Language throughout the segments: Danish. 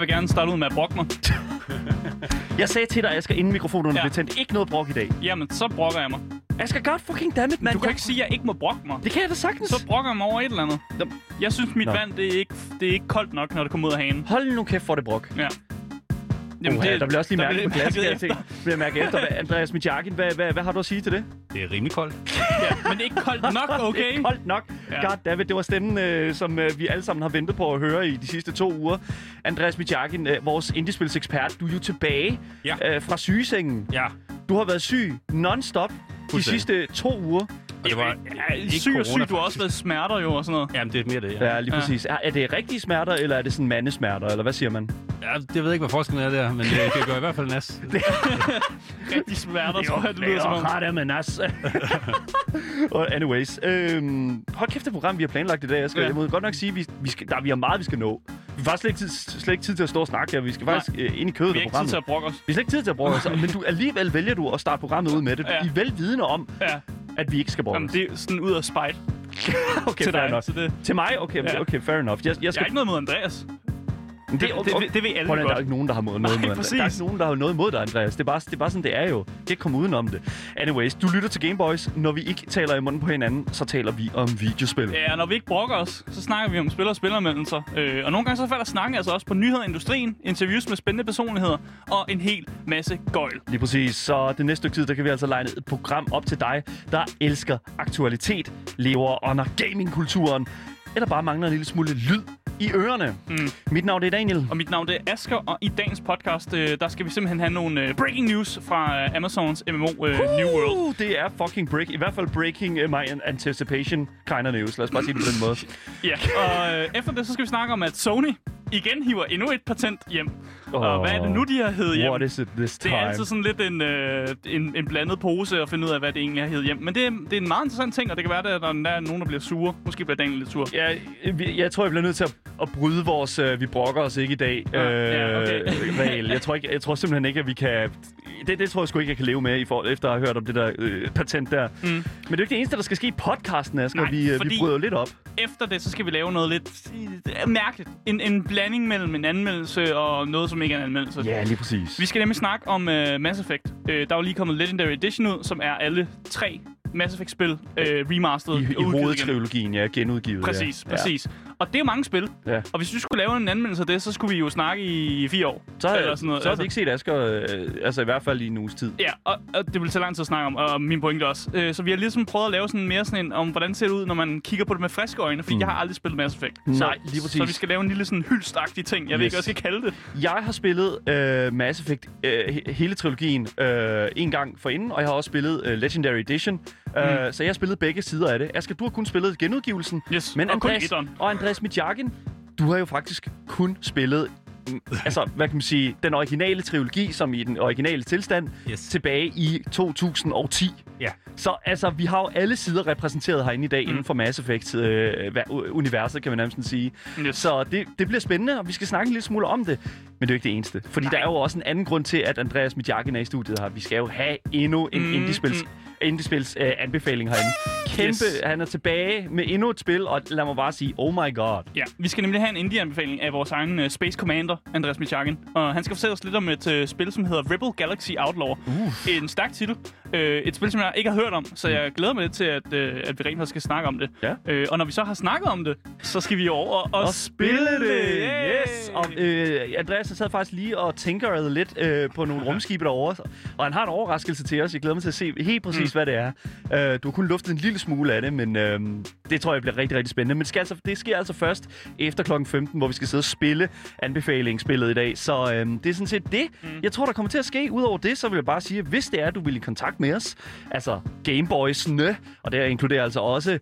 Jeg vil gerne starte ud med at brokke mig. Jeg sagde til dig, Asger, inden mikrofonerne Ja. blev tændt, ikke noget brok i dag. Jamen, så brokker jeg mig. Asger, god fucking dammit, mand. Du kan ikke sige, at jeg ikke må brokke mig. Det kan jeg da sagtens. Så brokker jeg mig over et eller andet. Jeg synes, mit Nå. vand, det er, ikke, det er ikke koldt nok, når det kommer ud af hanen. Hold nu kæft for det brok. Ja. Jamen, det, der bliver også lige der mærke på bliver glasset, mærket jeg tænker. Bliver mærke efter. Hvad, Andreas Mijakin, hvad, hvad, hvad har du at sige til det? Det er rimelig koldt. Ja, men ikke koldt nok, Det okay? er koldt nok. Ja. God David, det var stemmen, øh, som øh, vi alle sammen har ventet på at høre i de sidste to uger. Andreas Mijakin, øh, vores indiespilsekspert, du er jo tilbage Ja. øh, fra sygesengen. Ja. Du har været syg non-stop de sidste to uger. Det var Ja, ikke syg og corona, syg, du har også været smerter jo og sådan noget. Jamen, det er mere det, ja. Ja, lige præcis. Er, er det rigtige smerter, eller er det sådan mandesmerter, eller hvad siger man? ja. det ved jeg ikke, hvad forskellen er der, men det kan gøre i hvert fald nas. Rigtig smerter, tror jeg, det lyder som om. har det med nas. Og anyways, øhm, hold kæft det program, vi har planlagt i dag. Jeg, skal, Ja. ja. jeg må godt nok sige, at vi, vi, skal, der, vi har meget, vi skal nå. Vi har faktisk slet ikke, tid, slet ikke tid til at stå og snakke her. Vi skal faktisk øh, ind i kødet Vi af har ikke tid programmet. til at brokke os. Vi har slet ikke tid til at bruge os, men du, alligevel vælger du at starte programmet ud med det. Ja. I velvidende om, Ja, at vi ikke skal bruge Jamen, det er sådan ud af spejt okay, til fair dig. enough. Så det, Til mig? Okay, Ja. okay, fair enough. Jeg, jeg jeg skal... har ikke noget mod Andreas. Det, det, det, det ved alle at- der er godt. ikke nogen, der har noget Nej, mod præcis. Der er ikke nogen, der har noget mod dig, Andreas. Det er, bare, det er bare sådan, det er jo. Du kan ikke komme udenom det. Anyways, du lytter til Gameboys. Når vi ikke taler i munden på hinanden, så taler vi om videospil. Ja, når vi ikke brokker os, så snakker vi om spil og spillermeldelser. Øh, og nogle gange så falder snakken altså også på nyheder i industrien, interviews med spændende personligheder og en hel masse gøjl. Lige præcis. Så det næste stykke tid, der kan vi altså lege et program op til dig, der elsker aktualitet, lever under gamingkulturen, eller bare mangler en lille smule lyd i ørerne. Mm. Mit navn det er Daniel. Og mit navn det er Asker, og i dagens podcast, øh, der skal vi simpelthen have nogle øh, breaking news fra øh, Amazons MMO øh, New World. Uh, det er fucking break. I hvert fald breaking uh, my anticipation kind of news. Lad os bare sige det på den måde. Ja, og øh, efter det, så skal vi snakke om, at Sony igen hiver endnu et patent hjem. Og hvad er det nu, de har heddet hjem? What is it this Det time? er altid sådan lidt en, øh, en, en blandet pose at finde ud af, hvad det egentlig har heddet hjem. Men det, er- det er en meget interessant ting, og det kan være, at der, er nogen, der bliver sure. Måske bliver Daniel lidt sur. Ja, vi- jeg tror, jeg bliver nødt til at, at bryde vores øh, vi brokker os ikke i dag Ja, ja, okay. øh, regel. Jeg tror, ikke, jeg tror simpelthen ikke, at vi kan... Det, det tror jeg sgu ikke, jeg kan leve med, i for, efter at have hørt om det der øh, patent der. Mm. Men det er jo ikke det eneste, der skal ske i podcasten, Asger. Nej, vi, øh, vi bryder lidt op. Efter det, så skal vi lave noget lidt øh, mærkeligt. En, en blanding mellem en anmeldelse og noget, som ikke er en anmeldelse. Ja, lige præcis. Vi skal nemlig snakke om uh, Mass Effect. Uh, der er jo lige kommet Legendary Edition ud, som er alle tre Mass Effect-spil uh, remastered. I, i hovedtrilogien, ja, genudgivet. Præcis, ja. præcis. Og det er jo mange spil. Ja. Og hvis vi skulle lave en anmeldelse af det, så skulle vi jo snakke i fire år. Så, Eller sådan noget. så har Altså- vi ikke set Asger, øh, altså i hvert fald i en uges tid. Ja, og, og det vil tage lang tid at snakke om, og min pointe også. Øh, så vi har ligesom prøvet at lave sådan mere sådan en, om hvordan ser det ud, når man kigger på det med friske øjne, fordi mm. jeg har aldrig spillet Mass Effect. Nej, så, lige præcis. Så vi skal lave en lille sådan hyldstagtig ting. Jeg ved Yes. ikke, hvad jeg skal kalde det. Jeg har spillet øh, Mass Effect, øh, he- hele trilogien, øh, en gang forinden, og jeg har også spillet øh, Legendary Edition. Mm. Øh, så jeg har spillet begge sider af det. Asger, du har kun spillet genudgivelsen. Yes, Men og kun Andreas, etteren. og Andreas Midjakin, du har jo faktisk kun spillet mm, altså, hvad kan man sige, den originale trilogi, som i den originale tilstand, Yes. tilbage i 2010. Ja. Så altså, vi har jo alle sider repræsenteret herinde i dag mm. inden for Mass Effect-universet, kan man nærmest sige. Yes. Så det, det bliver spændende, og vi skal snakke en lille smule om det. Men det er jo ikke det eneste. Fordi Nej. der er jo også en anden grund til, at Andreas Midjakin er i studiet her. Vi skal jo have endnu en Mm, mm, indiespils, uh, anbefaling herinde. Kæmpe, Yes. han er tilbage med endnu et spil, og lad mig bare sige, oh my god. Ja, vi skal nemlig have en indie-anbefaling af vores egen uh, Space Commander, Andreas Michakin. Og han skal fortælle os lidt om et uh, spil, som hedder Rebel Galaxy Outlaw. Uh. En stærk titel. Uh, et spil, som jeg ikke har hørt om, så jeg glæder mig lidt til, at, uh, at vi rent faktisk skal snakke om det. Ja. Uh, og når vi så har snakket om det, så skal vi over og, og spille det. Yay! Yes. Og øh, Andreas han sad faktisk lige og tænkerede lidt øh, på nogle rumskibe derovre. Og han har en overraskelse til os. Jeg glæder mig til at se helt præcis, mm. hvad det er. Øh, du har kun luftet en lille smule af det, men øh, det tror jeg bliver rigtig, rigtig spændende. Men det, skal altså, det sker altså først efter kl. 15, hvor vi skal sidde og spille anbefalingsspillet i dag. Så øh, det er sådan set det. Mm. Jeg tror, der kommer til at ske. Udover det, så vil jeg bare sige, at hvis det er, du vil i kontakt med os, altså Gameboys'ne, og det inkluderer altså også øh,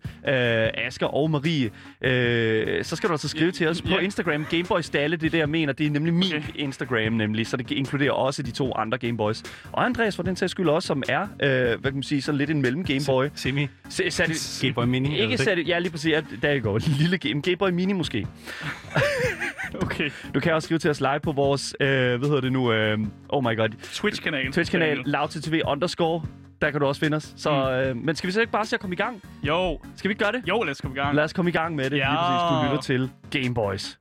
Asger og Marie, øh, så skal du altså skrive til os på Ja. Instagram. Gameboys Dalle, det er det, jeg mener. Det er nemlig min Okay. Instagram, nemlig. Så det inkluderer også de to andre Gameboys. Og Andreas, for den sags skyld også, som er, øh, hvad kan man sige, sådan lidt en mellem Gameboy. Semi. Se- sat- Game Boy Mini. Ikke sat, ja, lige præcis. Ja, der er går. Lille game. Game Boy Mini måske. Okay. Du kan også skrive til os live på vores, øh, hvad hedder det nu, øh, oh my god, Twitch-kanal. Twitch-kanal, LoudTV underscore. Der kan du også finde os. Så, øh, men skal vi så ikke bare se at komme i gang? Jo. Skal vi ikke gøre det? Jo, lad os komme i gang. Lad os komme i gang med det. Ja. Lige præcis, du lytter til Game Boys.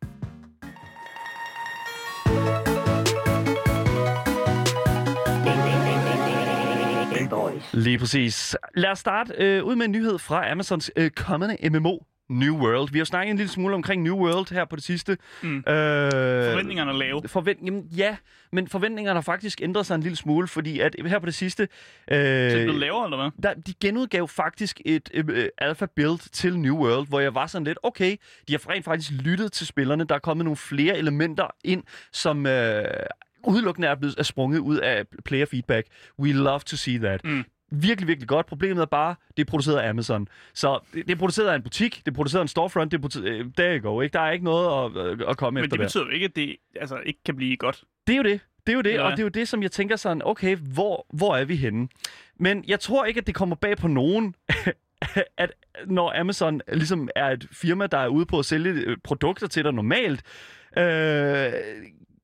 Lige præcis. Lad os starte øh, ud med en nyhed fra Amazons øh, kommende MMO, New World. Vi har snakket en lille smule omkring New World her på det sidste. Mm. Øh, Forventningerne er lave. Forvent, jamen, ja, men forventningerne har faktisk ændret sig en lille smule, fordi at her på det sidste... Øh, det blevet lavere, eller hvad? der, de genudgav faktisk et øh, alpha build til New World, hvor jeg var sådan lidt, okay, de har rent faktisk lyttet til spillerne. Der er kommet nogle flere elementer ind, som øh, udelukkende er blevet er sprunget ud af player feedback. We love to see that. Mm. Virkelig, virkelig godt. Problemet er bare, det er produceret af Amazon. Så det, det er produceret af en butik, det er produceret af en storefront, det er øh, there you go, ikke? Der er ikke noget at, øh, at komme Men efter det der. betyder jo ikke, at det altså, ikke kan blive godt. Det er jo det. Det er jo det, Ja. og det er jo det, som jeg tænker sådan, okay, hvor, hvor er vi henne? Men jeg tror ikke, at det kommer bag på nogen, at når Amazon ligesom er et firma, der er ude på at sælge øh, produkter til dig normalt, øh,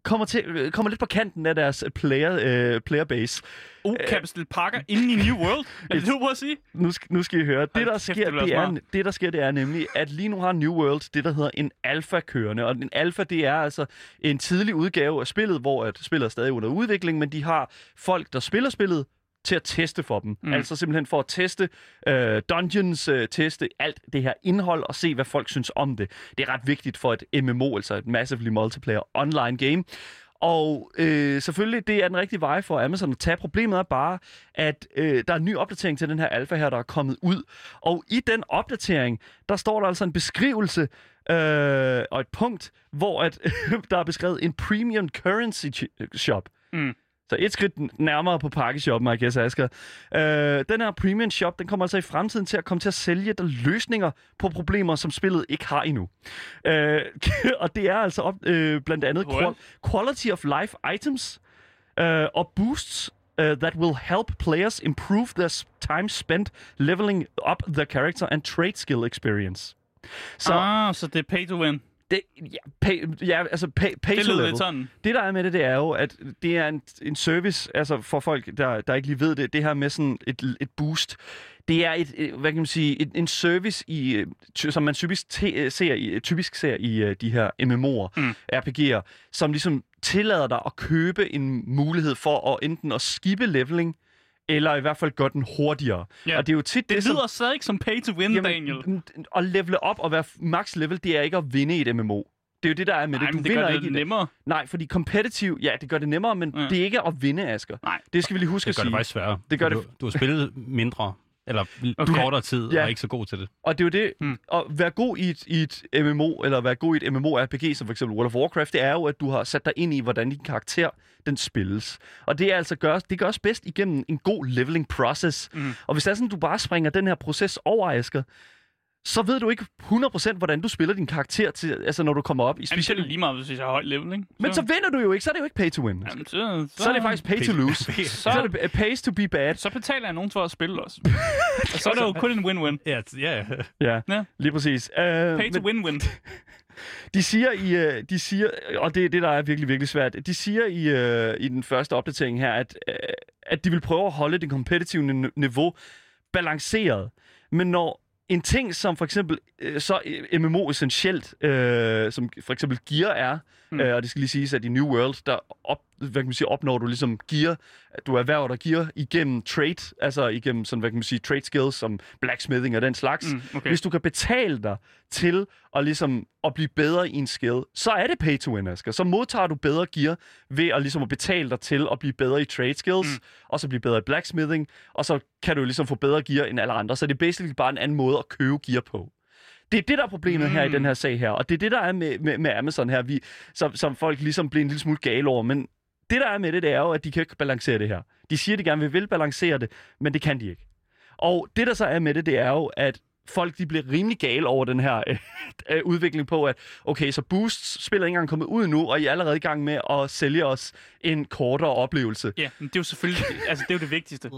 kommer, til, øh, kommer lidt på kanten af deres player, øh, player base. Jeg bestille pakker inden i New World? Er det du prøver at sige? Nu skal, nu skal I høre. Det der, sker, det er, det, der sker, det er nemlig, at lige nu har New World det, der hedder en alfa kørende. Og en alfa, det er altså en tidlig udgave af spillet, hvor at spillet er stadig under udvikling, men de har folk, der spiller spillet, til at teste for dem. Mm. Altså simpelthen for at teste øh, dungeons, øh, teste alt det her indhold og se, hvad folk synes om det. Det er ret vigtigt for et MMO, altså et Massively Multiplayer Online Game. Og øh, selvfølgelig, det er den rigtige vej for Amazon at tage. Problemet er bare, at øh, der er en ny opdatering til den her alfa her, der er kommet ud. Og i den opdatering, der står der altså en beskrivelse øh, og et punkt, hvor at, der er beskrevet en premium currency shop. Mm. Så et skridt nærmere på pakkeshoppen, guess, Asger. Øh, den her premium shop, den kommer altså i fremtiden til at komme til at sælge der løsninger på problemer, som spillet ikke har endnu. Øh, og det er altså op, øh, blandt andet qual- quality of life items øh, og boosts uh, that will help players improve their time spent leveling up their character and trade skill experience. Så Ah, så det er pay to win. Det, ja, pay, ja, altså pay, pay Det lyder level. lidt sådan. Det, der er med det, det er jo, at det er en, en service, altså for folk, der, der ikke lige ved det, det her med sådan et, et boost, det er et, et- hvad kan man sige, et, en service, i, øh, som man typisk, te, ser i, typisk ser i uh, de her MMO'er, Mm. mm. RPG'er, som ligesom tillader dig at købe en mulighed for at enten at skippe leveling, eller i hvert fald gøre den hurtigere. Ja. Og det er jo tit det, Det som... lyder stadig ikke som pay to win, Daniel. n- At levele op og være max level, det er ikke at vinde i et MMO. Det er jo det, der er med Nej, det. Du men det vinder gør det ikke i det. nemmere. Nej, fordi competitive, ja, det gør det nemmere, men Ja. det er ikke at vinde, Asger. Nej. Det skal vi lige huske Det at gør sige. det faktisk sværere. Det gør du, det- Du har spillet mindre, eller Okay. kortere tid, Ja. og er ikke så god til det. Og det er jo det, mm. at være god i et, i et MMO, eller være god i et MMO-RPG, som for eksempel World of Warcraft, det er jo, at du har sat dig ind i, hvordan din karakter, den spilles. Og det er altså gøres, det gøres bedst igennem en god leveling process. Mm. Og hvis det er sådan, du bare springer den her proces over, Asger, så ved du ikke 100% hvordan du spiller din karakter, til, altså når du kommer op i Jamen, så er specielt... lige meget, hvis jeg har høj level, ikke? Men så vinder du jo ikke, så er det jo ikke pay to win. Jamen, så, så, Så er det faktisk pay to lose. Så- Så er det pays to be bad. Så betaler jeg nogen for at spille også. og så er det jo kun en win-win. Ja, ja, ja. Ja, lige præcis. Uh, Pay to win-win. De siger i, øh, de siger, og det er det, der er virkelig, virkelig svært. De siger i, øh, i den første opdatering her, at, at de vil prøve at holde det kompetitive ni- niveau balanceret. Men når en ting som for eksempel øh, så øh, MMO essentielt, øh, som for eksempel gear er, Mm. øh, og det skal lige siges, at i New World, der op, hvad kan man sige, opnår du ligesom gear, du erhverver dig gear igennem trade, altså igennem sådan, hvad kan man sige, trade skills som blacksmithing og den slags. Mm, okay. Hvis du kan betale dig til at, ligesom, at blive bedre i en skill, så er det pay to win, Asger. Så modtager du bedre gear ved at, ligesom, at betale dig til at blive bedre i trade skills, mm. og så blive bedre i blacksmithing, og så kan du jo ligesom få bedre gear end alle andre. Så det er basically bare en anden måde at købe gear på. Det er det, der er problemet mm. her i Mm. den her sag her, og det er det, der er med, med, med Amazon her, vi, som, som folk ligesom bliver en lille smule gale over, men det, der er med det, det er jo, at de kan ikke balancere det her. De siger, de gerne vil, vil balancere det, men det kan de ikke. Og det, der så er med det, det er jo, at folk de bliver rimelig gale over den her øh, øh, udvikling på, at okay, så Boost spiller ikke engang kommet ud nu, og I er allerede i gang med at sælge os en kortere oplevelse. Ja, men det er jo selvfølgelig altså, det, er jo det vigtigste.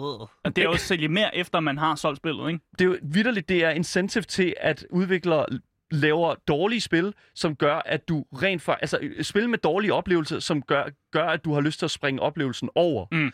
Og det er jo at sælge mere, efter man har solgt spillet, ikke? Det er jo vidderligt, det er incentive til, at udviklere laver dårlige spil, som gør, at du rent for... Altså, spil med dårlige oplevelser, som gør, gør, at du har lyst til at springe oplevelsen over. Mm.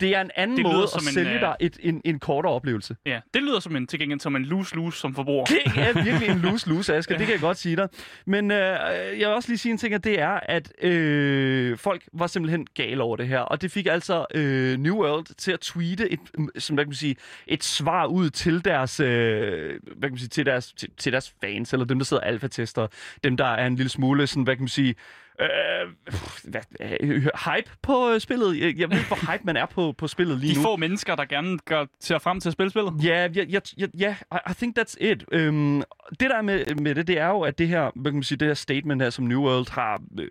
Det er en anden Det måde som at en, sælge øh, dig et, en, en kortere oplevelse. Ja, det lyder som en, til gengæld som en lose-lose som forbruger. Det er virkelig en lose-lose, Asger. Det kan jeg godt sige dig. Men øh, jeg vil også lige sige en ting, at det er, at øh, folk var simpelthen gale over det her. Og det fik altså øh, New World til at tweete et, som, hvad kan man sige, et svar ud til deres, øh, hvad kan man sige, til deres, til, til deres fans, eller dem, der sidder alfa-tester. Dem, der er en lille smule, sådan, hvad kan man sige, Øh, hvad, øh, hype på øh, spillet. Jeg, jeg ved ikke, hvor hype man er på, på spillet lige De nu. få mennesker, der gerne gør, ser frem til at spille spillet. Ja, ja, ja, ja, I, I think that's it. Øhm, det der er med, med det, det er jo, at det her, hvad kan man sige, det her statement her, som New World har, øh,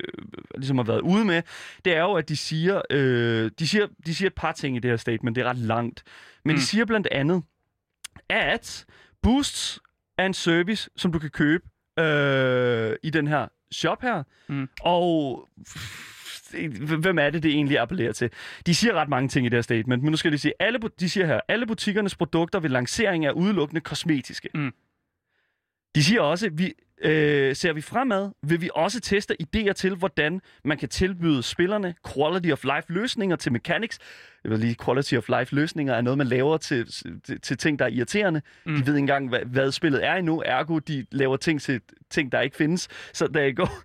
ligesom har været ude med, det er jo, at de siger, øh, de siger, de siger et par ting i det her statement, det er ret langt, men mm. de siger blandt andet, at Boosts er en service, som du kan købe øh, i den her shop her, Mm. og hvem er det, det egentlig appellerer til? De siger ret mange ting i det her statement, men nu skal de sige, alle, de siger her, alle butikkernes produkter ved lancering er udelukkende kosmetiske. Mm. De siger også, vi øh, ser vi fremad, vil vi også teste idéer til, hvordan man kan tilbyde spillerne quality of life løsninger til mechanics. Jeg ved lige, quality of life løsninger er noget, man laver til, til, til ting, der er irriterende. Mm. De ved ikke engang, hvad, hvad spillet er endnu. Ergo, de laver ting til ting, der ikke findes. Så der er går.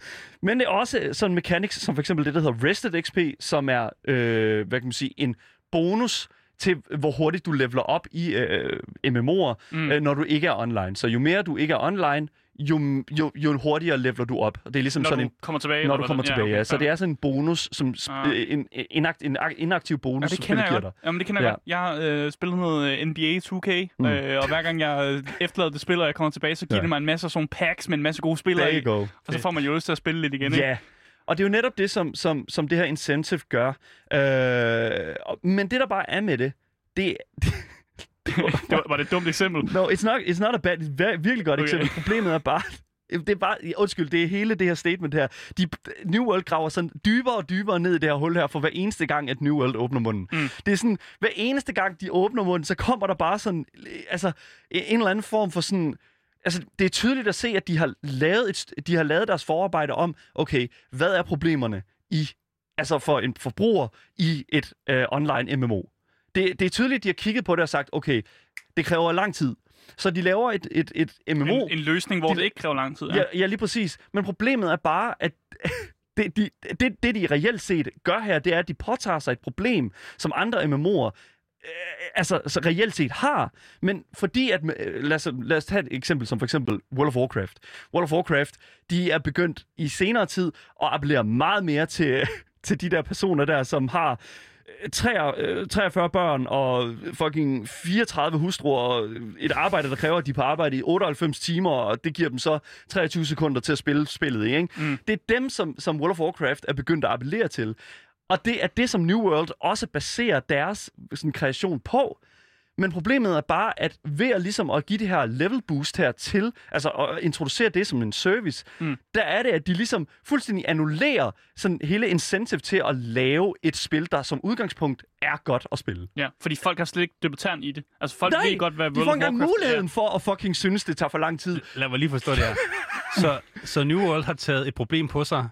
Men det er også sådan mechanics, som for eksempel det, der hedder Rested XP, som er, øh, hvad kan man sige, en bonus til, hvor hurtigt du leveler op i øh, MMO'er, mm. Mm. øh, når du ikke er online. Så jo mere du ikke er online, jo, jo, jo hurtigere leveler du op. Og det er ligesom Når sådan du en kommer tilbage. når du kommer tilbage, ja. okay, Så det er sådan en bonus, som Ah. en, en, inakt, en ak- inaktiv bonus, Ja, som det kender spillet jeg godt. Jamen, det kender jeg Ja. godt. Jeg har øh, spillet noget øh, NBA 2K, Mm. mm. øh, og hver gang jeg øh, efterlader det spil, og jeg kommer tilbage, så giver Ja. ja. det mig en masse af sådan packs med en masse gode spillere i. go. Og så får man jo lyst til at spille lidt igen, ikke? Ja, og det er jo netop det, som, som, som det her incentive gør. Øh, men det, der bare er med det, det, det var, var det et dumt eksempel? No, it's not, it's not a bad, it's vir- virkelig godt Okay. eksempel. Problemet er bare, det er bare, undskyld, det er hele det her statement her. De, New World graver sådan dybere og dybere ned i det her hul her, for hver eneste gang, at New World åbner munden. Mm. Det er sådan, hver eneste gang, de åbner munden, så kommer der bare sådan, altså, en eller anden form for sådan, altså, det er tydeligt at se, at de har lavet, et, de har lavet deres forarbejde om, okay, hvad er problemerne i, altså for en forbruger i et øh, online MMO. Det, det er tydeligt, at de har kigget på det og sagt, okay, det kræver lang tid. Så de laver et, et, et MMO. En, en løsning, hvor De- det ikke kræver lang tid. Ja, ja, lige præcis. Men problemet er bare, at det, de, det, det, de reelt set gør her, det er, at de påtager sig et problem, som andre MMO'er øh, altså så reelt set har. Men fordi at, øh, lad os, lad os tage et eksempel som for eksempel World of Warcraft. World of Warcraft, de er begyndt i senere tid at appellere meget mere til, til de der personer der, som har 43, øh, 43 børn og fucking 34 hustruer og et arbejde, der kræver, at de er på arbejde i 98 timer, og det giver dem så 23 sekunder til at spille spillet i. Ikke? Mm. Det er dem, som, som World of Warcraft er begyndt at appellere til. Og det er det, som New World også baserer deres sådan, kreation på. Men problemet er bare, at ved at, ligesom at give det her level boost her til, altså at introducere det som en service, mm. Der er det, at de ligesom fuldstændig annullerer sådan hele incentive til at lave et spil, der som udgangspunkt er godt at spille. Ja, fordi folk har slet ikke debuteren i det. Altså, folk Nej, ved godt, hvad de World får of engang muligheden for at fucking synes, det tager for lang tid. Lad mig lige forstå det her. Så, så New World har taget et problem på sig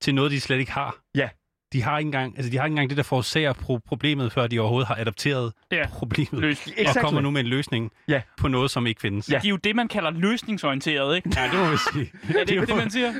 til noget, de slet ikke har. Ja. De har ikke engang, altså de har ikke engang det, der forårsager pro- problemet, før de overhovedet har adopteret Ja. problemet. er løsning. Og Exactly. kommer nu med en løsning Ja. på noget, som ikke findes. Ja. De er jo det, man kalder løsningsorienteret, ikke? ja det må vi sige. Er det ikke det, man siger?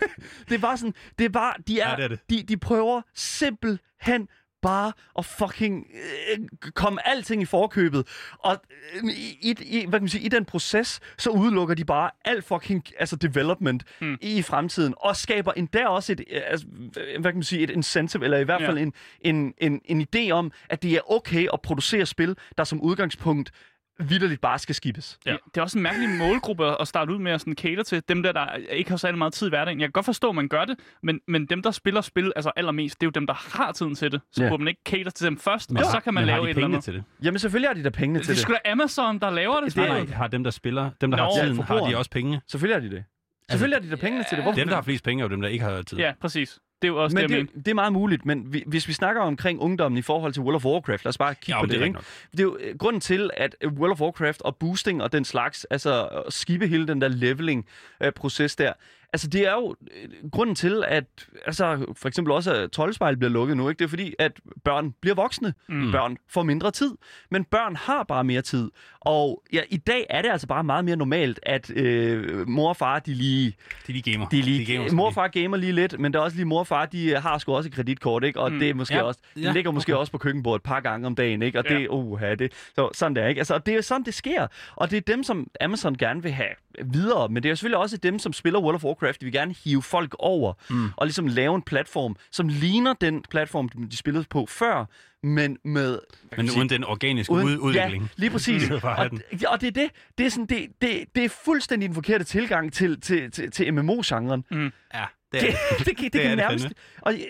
Det er bare sådan, det er bare, de er, Ja, det er det. De, de prøver simpelthen bare at fucking øh, komme alting i forkøbet. Og øh, i, i, hvad kan man sige, i den proces, så udelukker de bare alt fucking altså development mm. i fremtiden. Og skaber endda også et, øh, altså, øh, hvad kan man sige, et incentive, eller i hvert Ja. fald en, en, en, en idé om, at det er okay at producere spil, der som udgangspunkt vidderligt bare skal skibes. Ja. Det er også en mærkelig målgruppe at starte ud med at sådan cater til. Dem der, der ikke har særlig meget tid i hverdagen. Jeg kan godt forstå, at man gør det, men, men dem, der spiller spil altså allermest, det er jo dem, der har tiden til det. Så Ja. burde man ikke cater til dem først, Men, og så kan man men lave har de et eller penge andet. til det? Jamen selvfølgelig har de da pengene til Det er det. sgu da Amazon, der laver det. Det er- Nej, nej, har dem, der spiller, dem, der Nå, har tiden, har de også penge? Selvfølgelig har de det. Selvfølgelig har de da pengene til det. Hvorfor? Dem, der har flest penge, er jo dem, der ikke har tid. Ja, præcis. Det er jo også Men det, jeg det, mener. det er meget muligt, men vi, hvis vi snakker omkring ungdommen i forhold til World of Warcraft, lad os bare kigge Ja, på det. det er ikke? det er jo øh, grunden til, at øh, World of Warcraft og boosting og den slags, altså at skibe hele den der leveling-proces der, altså det er jo øh, grunden til, at altså, for eksempel også at troldspejl bliver lukket nu, ikke? det er fordi, at børn bliver voksne. Mm. Børn får mindre tid, men børn har bare mere tid. Og ja, i dag er det altså bare meget mere normalt, at øh, mor og far, de lige De lige gamer. de lige, De gamer, de mor de. og far gamer lige lidt, men der er også lige mor og far, de øh, har sgu også et kreditkort, ikke? Og mm. det er måske Ja, også, det ja, ligger måske okay. også på køkkenbordet et par gange om dagen, ikke? Og Ja. det, uha, det, så, sådan der, ikke? Altså, og det er jo sådan, det sker. Og det er dem, som Amazon gerne vil have videre, men det er jo selvfølgelig også dem, som spiller World of Warcraft, de vil gerne hive folk over, mm. og ligesom lave en platform, som ligner den platform, de spillede på før, men med... Men sige, uden den organiske ud- udvikling. Ja, lige præcis. Det og, og det er det. Det er, sådan, det, det, det er fuldstændig den forkerte tilgang til, til, til, til MMO-genren. Ja, det er Det, det. det, det, det, Det er kan det nærmest... Og jeg,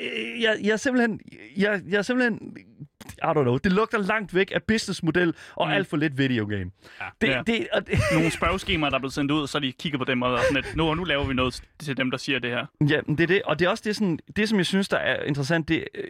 jeg, jeg er simpelthen... Jeg, jeg er simpelthen... I don't know. Det lugter langt væk af businessmodel og mm. alt for lidt videogame. Ja. Det, Ja. det, og det, Nogle spørgeskemaer, der er blevet sendt ud, så de kigger på dem og er sådan lidt, nu, nu laver vi noget til dem, der siger det her. Ja, det er det. Og det er også det, sådan, det som jeg synes, der er interessant. Det, øh,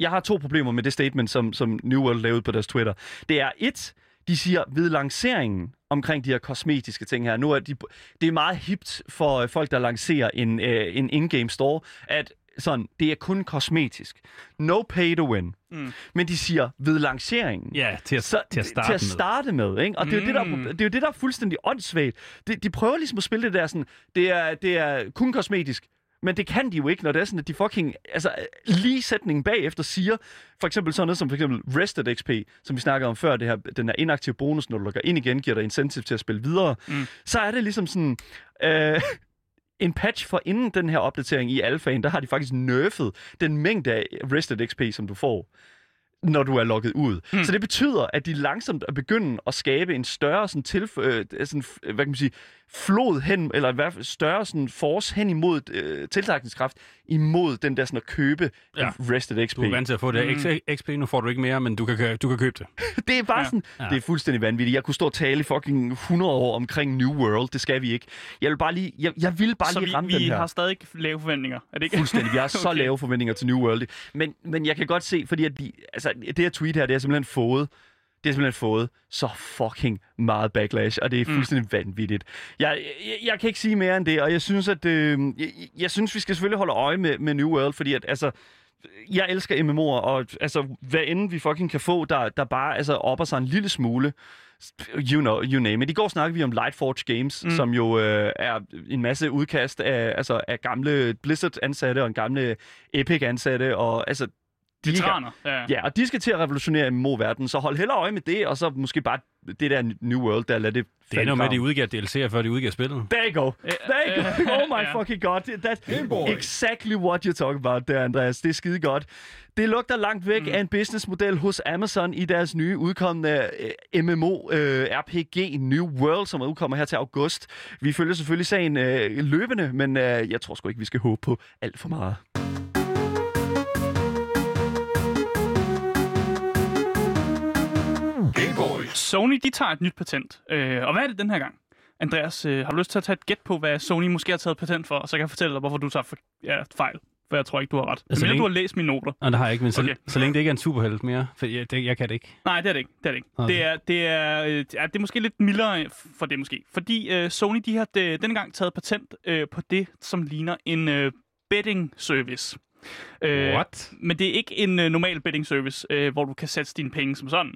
jeg har to problemer med det statement, som, som New World lavede på deres Twitter. Det er et, de siger ved lanceringen omkring de her kosmetiske ting her. Nu er de, det er meget hipt for øh, folk, der lancerer en, øh, en in-game store, at sådan, det er kun kosmetisk. No pay to win. Mm. Men de siger ved lanceringen. Ja, til at, Så, til at starte til at med. starte med. Ikke? Og det er, det, der, Mm. det er jo det, der er fuldstændig åndssvagt. De, de prøver ligesom at spille det der sådan, det er, det er kun kosmetisk. Men det kan de jo ikke, når det er sådan, at de fucking, altså lige sætningen bagefter siger, for eksempel sådan noget som for eksempel Rested XP, som vi snakkede om før, det her, den her inaktive bonus, når du logger ind igen, giver dig incentive til at spille videre. Mm. Så er det ligesom sådan, øh, en patch for inden den her opdatering i alfaen, der har de faktisk nerfed den mængde af Rested XP, som du får når du er logget ud. Hmm. Så det betyder, at de langsomt er begyndt at skabe en større sådan, tilf- øh, sådan, hvad kan man sige, flod hen, eller i hvert fald større sådan, force hen imod øh, tiltrækningskraft, imod den der sådan at købe Ja. Rested XP. Du er vant til at få det. Mm. XP, nu får du ikke mere, men du kan, du kan købe det. Det er bare Ja. sådan, ja. det er fuldstændig vanvittigt. Jeg kunne stå og tale i fucking 100 år omkring New World. Det skal vi ikke. Jeg vil bare lige, jeg, jeg vil bare Så lige vi, ramme vi den her. har stadig lave forventninger. Er det ikke? Fuldstændig. Vi har så Okay. lave forventninger til New World. Men, men jeg kan godt se, fordi at de, altså, det her tweet her, det har simpelthen fået det har simpelthen fået så fucking meget backlash, og det er fuldstændig mm. vanvittigt. Jeg, jeg, jeg kan ikke sige mere end det, og jeg synes, at øh, jeg, jeg synes, vi skal selvfølgelig holde øje med, med New World, fordi at, altså, jeg elsker MMO'er, og altså, hvad end vi fucking kan få, der, der bare altså, opper sig en lille smule, you know, you name it. I går snakkede vi om Lightforge Games, mm. som jo øh, er en masse udkast af, altså, af gamle Blizzard-ansatte og en gamle Epic-ansatte, og altså, er Veteraner. Ja. Ja, og de skal til at revolutionere MMO-verdenen, så hold heller øje med det, og så måske bare det der New World, der lader det Det ender med, at de udgiver DLC'er, før de udgiver spillet. There you go. There you go. Oh my fucking god. That's exactly what you're talking about der, Andreas. Det er skide godt. Det lugter langt væk mm. af en businessmodel hos Amazon i deres nye udkommende øh, MMO øh, RPG New World, som udkommer her til august. Vi følger selvfølgelig sagen øh, løbende, men jeg tror sgu ikke, vi skal håbe på alt for meget. Sony, de tager et nyt patent. Øh, og hvad er det den her gang? Andreas, øh, har du lyst til at tage et gæt på, hvad Sony måske har taget patent for? Og så kan jeg fortælle dig, hvorfor du tager for, ja, fejl. For jeg tror ikke, du har ret. Altså, Men længe- du har læst mine noter. Og det har jeg ikke, men så, Okay. så længe det ikke er en superhelt mere, for jeg, det, jeg kan det ikke. Nej, det er det ikke. Det er det ikke. Okay. Det er, det er, øh, ja, det er måske lidt mildere for det måske. Fordi øh, Sony, de har de, denne gang taget patent øh, på det, som ligner en øh, betting service. Øh, What? Men det er ikke en øh, normal betting service, øh, hvor du kan sætte dine penge som sådan.